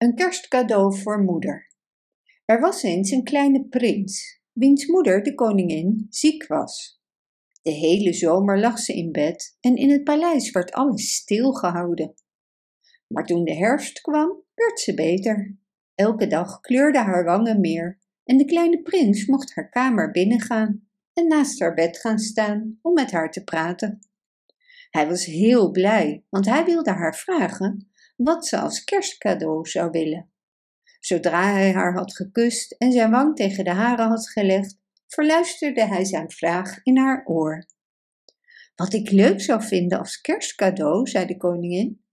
Een kerstcadeau voor moeder. Er was eens een kleine prins, wiens moeder, de koningin, ziek was. De hele zomer lag ze in bed en in het paleis werd alles stilgehouden. Maar toen de herfst kwam, werd ze beter. Elke dag kleurden haar wangen meer en de kleine prins mocht haar kamer binnengaan en naast haar bed gaan staan om met haar te praten. Hij was heel blij, want hij wilde haar vragen wat ze als kerstcadeau zou willen. Zodra hij haar had gekust en zijn wang tegen de hare had gelegd, verluisterde hij zijn vraag in haar oor. Wat ik leuk zou vinden als kerstcadeau, zei de koningin.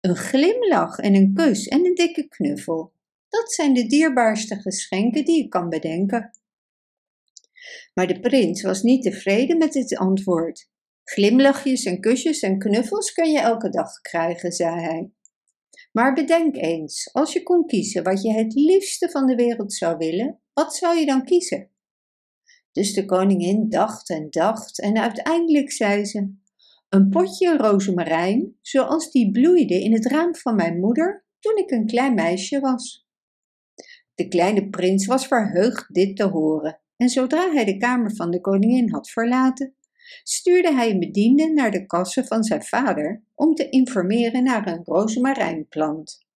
Een glimlach en een kus en een dikke knuffel. Dat zijn de dierbaarste geschenken die ik kan bedenken. Maar de prins was niet tevreden met dit antwoord. Glimlachjes en kusjes en knuffels kun je elke dag krijgen, zei hij. Maar bedenk eens, als je kon kiezen wat je het liefste van de wereld zou willen, wat zou je dan kiezen? Dus de koningin dacht en dacht en uiteindelijk zei ze: Een potje rozemarijn, zoals die bloeide in het raam van mijn moeder toen ik een klein meisje was. De kleine prins was verheugd dit te horen, en zodra hij de kamer van de koningin had verlaten, stuurde hij een bediende naar de kassen van zijn vader om te informeren naar een rozemarijnplant.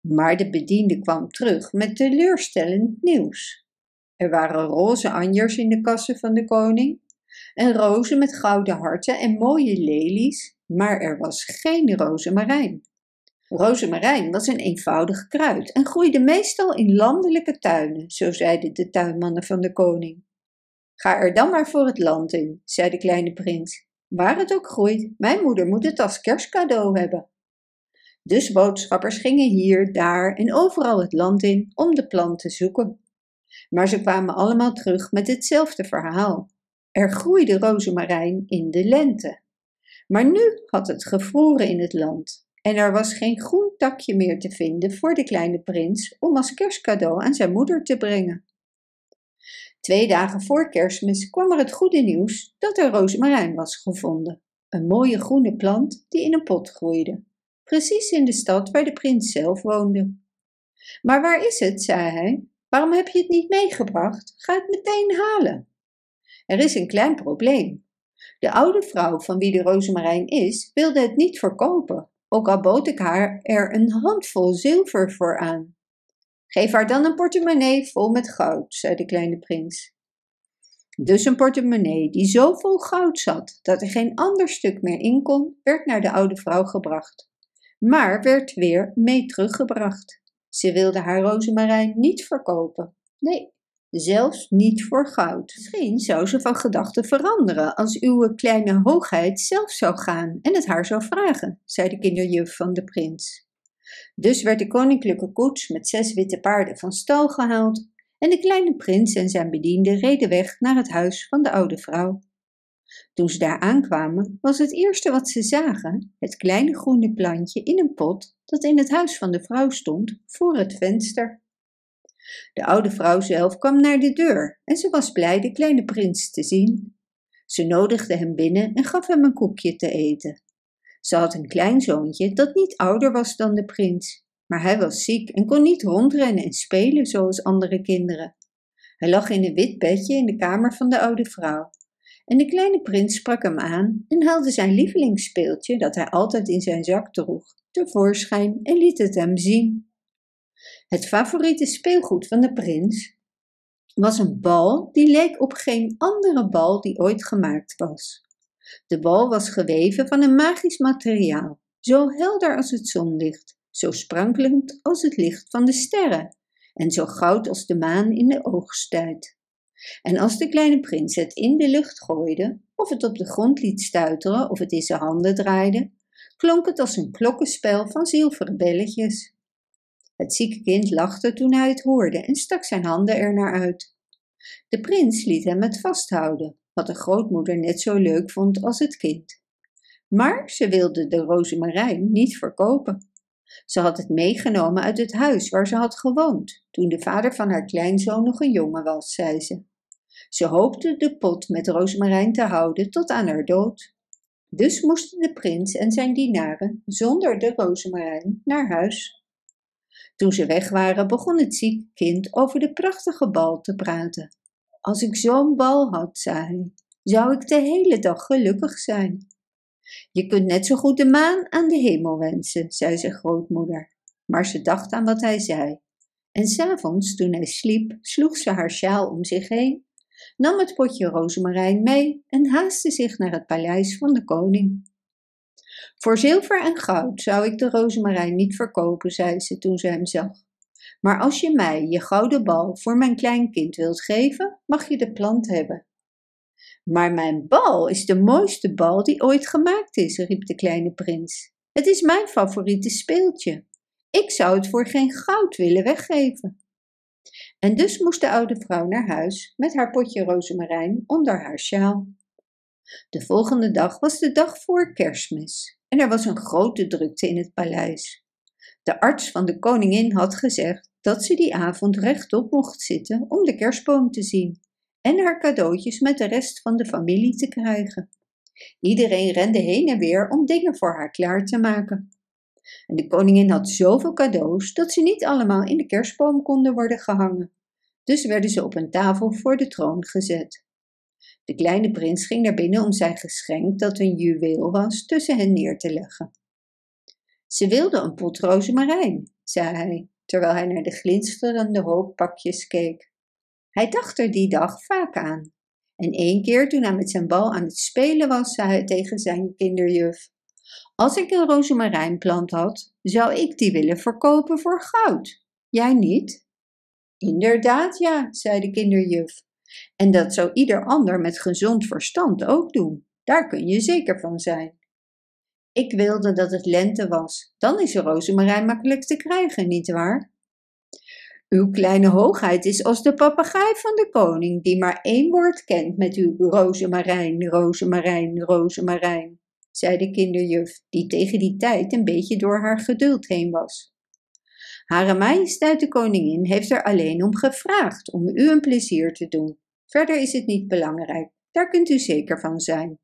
Maar de bediende kwam terug met teleurstellend nieuws. Er waren roze anjers in de kassen van de koning, en rozen met gouden harten en mooie lelies, maar er was geen rozemarijn. Rozemarijn was een eenvoudig kruid en groeide meestal in landelijke tuinen, zo zeiden de tuinmannen van de koning. Ga er dan maar voor het land in, zei de kleine prins. Waar het ook groeit, mijn moeder moet het als kerstcadeau hebben. Dus boodschappers gingen hier, daar en overal het land in om de plant te zoeken. Maar ze kwamen allemaal terug met hetzelfde verhaal. Er groeide rozemarijn in de lente. Maar nu had het gevroren in het land en er was geen groen takje meer te vinden voor de kleine prins om als kerstcadeau aan zijn moeder te brengen. Twee dagen voor kerstmis kwam er het goede nieuws dat er rozemarijn was gevonden. Een mooie groene plant die in een pot groeide. Precies in de stad waar de prins zelf woonde. Maar waar is het, zei hij. Waarom heb je het niet meegebracht? Ga het meteen halen. Er is een klein probleem. De oude vrouw van wie de rozemarijn is, wilde het niet verkopen, ook al bood ik haar er een handvol zilver voor aan. Geef haar dan een portemonnee vol met goud, zei de kleine prins. Dus een portemonnee die zo vol goud zat dat er geen ander stuk meer in kon, werd naar de oude vrouw gebracht. Maar werd weer mee teruggebracht. Ze wilde haar rozemarijn niet verkopen. Nee, zelfs niet voor goud. Misschien zou ze van gedachten veranderen als uw kleine hoogheid zelf zou gaan en het haar zou vragen, zei de kinderjuf van de prins. Dus werd de koninklijke koets met zes witte paarden van stal gehaald en de kleine prins en zijn bediende reden weg naar het huis van de oude vrouw. Toen ze daar aankwamen, was het eerste wat ze zagen het kleine groene plantje in een pot dat in het huis van de vrouw stond voor het venster. De oude vrouw zelf kwam naar de deur en ze was blij de kleine prins te zien. Ze nodigde hem binnen en gaf hem een koekje te eten. Ze had een kleinzoontje dat niet ouder was dan de prins, maar hij was ziek en kon niet rondrennen en spelen zoals andere kinderen. Hij lag in een wit bedje in de kamer van de oude vrouw. En de kleine prins sprak hem aan en haalde zijn lievelingsspeeltje, dat hij altijd in zijn zak droeg, tevoorschijn en liet het hem zien. Het favoriete speelgoed van de prins was een bal die leek op geen andere bal die ooit gemaakt was. De bal was geweven van een magisch materiaal, zo helder als het zonlicht, zo sprankelend als het licht van de sterren en zo goud als de maan in de oogsttijd. En als de kleine prins het in de lucht gooide, of het op de grond liet stuiteren of het in zijn handen draaide, klonk het als een klokkenspel van zilveren belletjes. Het zieke kind lachte toen hij het hoorde en stak zijn handen er naar uit. De prins liet hem het vasthouden, wat de grootmoeder net zo leuk vond als het kind. Maar ze wilde de rozemarijn niet verkopen. Ze had het meegenomen uit het huis waar ze had gewoond, toen de vader van haar kleinzoon nog een jongen was, zei ze. Ze hoopte de pot met rozemarijn te houden tot aan haar dood. Dus moesten de prins en zijn dienaren zonder de rozemarijn naar huis. Toen ze weg waren, begon het zieke kind over de prachtige bal te praten. Als ik zo'n bal had, zei hij, zou ik de hele dag gelukkig zijn. Je kunt net zo goed de maan aan de hemel wensen, zei zijn grootmoeder. Maar ze dacht aan wat hij zei. En s'avonds, toen hij sliep, sloeg ze haar sjaal om zich heen, nam het potje rozemarijn mee en haastte zich naar het paleis van de koning. Voor zilver en goud zou ik de rozemarijn niet verkopen, zei ze toen ze hem zag. Maar als je mij je gouden bal voor mijn kleinkind wilt geven, mag je de plant hebben. Maar mijn bal is de mooiste bal die ooit gemaakt is, riep de kleine prins. Het is mijn favoriete speeltje. Ik zou het voor geen goud willen weggeven. En dus moest de oude vrouw naar huis met haar potje rozemarijn onder haar sjaal. De volgende dag was de dag voor kerstmis en er was een grote drukte in het paleis. De arts van de koningin had gezegd dat ze die avond rechtop mocht zitten om de kerstboom te zien en haar cadeautjes met de rest van de familie te krijgen. Iedereen rende heen en weer om dingen voor haar klaar te maken. En de koningin had zoveel cadeaus dat ze niet allemaal in de kerstboom konden worden gehangen. Dus werden ze op een tafel voor de troon gezet. De kleine prins ging naar binnen om zijn geschenk, dat een juweel was, tussen hen neer te leggen. Ze wilde een pot rozemarijn, zei hij, terwijl hij naar de glinsterende hoop pakjes keek. Hij dacht er die dag vaak aan. En één keer toen hij met zijn bal aan het spelen was, zei hij tegen zijn kinderjuf: Als ik een rozemarijnplant had, zou ik die willen verkopen voor goud. Jij niet? Inderdaad, ja, zei de kinderjuf. En dat zou ieder ander met gezond verstand ook doen. Daar kun je zeker van zijn. Ik wilde dat het lente was. Dan is een rozemarijn makkelijk te krijgen, nietwaar? Uw kleine hoogheid is als de papegaai van de koning, die maar één woord kent met uw rozemarijn, rozemarijn, rozemarijn, zei de kinderjuf, die tegen die tijd een beetje door haar geduld heen was. Hare majesteit de koningin heeft er alleen om gevraagd om u een plezier te doen. Verder is het niet belangrijk, daar kunt u zeker van zijn.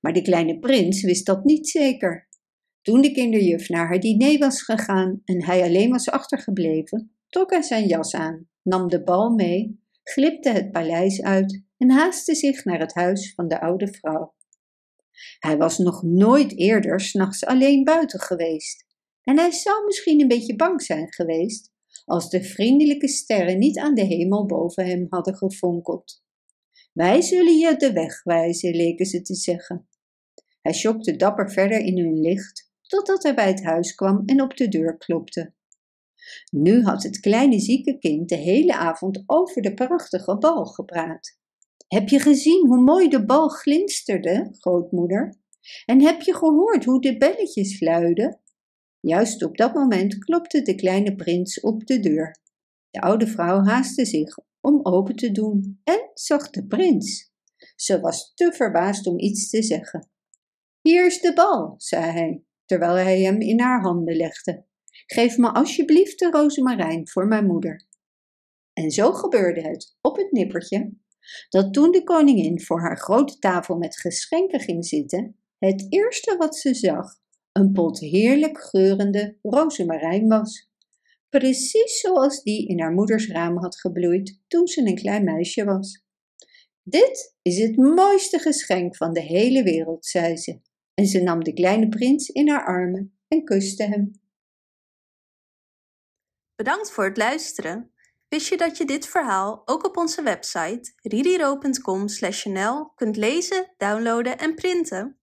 Maar de kleine prins wist dat niet zeker. Toen de kinderjuf naar haar diner was gegaan en hij alleen was achtergebleven, trok hij zijn jas aan, nam de bal mee, glipte het paleis uit en haastte zich naar het huis van de oude vrouw. Hij was nog nooit eerder s'nachts alleen buiten geweest en hij zou misschien een beetje bang zijn geweest als de vriendelijke sterren niet aan de hemel boven hem hadden gefonkeld. Wij zullen je de weg wijzen, leken ze te zeggen. Hij sjokte dapper verder in hun licht totdat hij bij het huis kwam en op de deur klopte. Nu had het kleine zieke kind de hele avond over de prachtige bal gepraat. Heb je gezien hoe mooi de bal glinsterde, grootmoeder? En heb je gehoord hoe de belletjes luiden? Juist op dat moment klopte de kleine prins op de deur. De oude vrouw haastte zich om open te doen en zag de prins. Ze was te verbaasd om iets te zeggen. Hier is de bal, zei hij terwijl hij hem in haar handen legde. Geef me alsjeblieft de rozemarijn voor mijn moeder. En zo gebeurde het, op het nippertje, dat toen de koningin voor haar grote tafel met geschenken ging zitten, het eerste wat ze zag een pot heerlijk geurende rozemarijn was. Precies zoals die in haar moeders raam had gebloeid toen ze een klein meisje was. Dit is het mooiste geschenk van de hele wereld, zei ze en ze nam de kleine prins in haar armen en kuste hem. Bedankt voor het luisteren. Wist je dat je dit verhaal ook op onze website ririro.com/nl kunt lezen, downloaden en printen?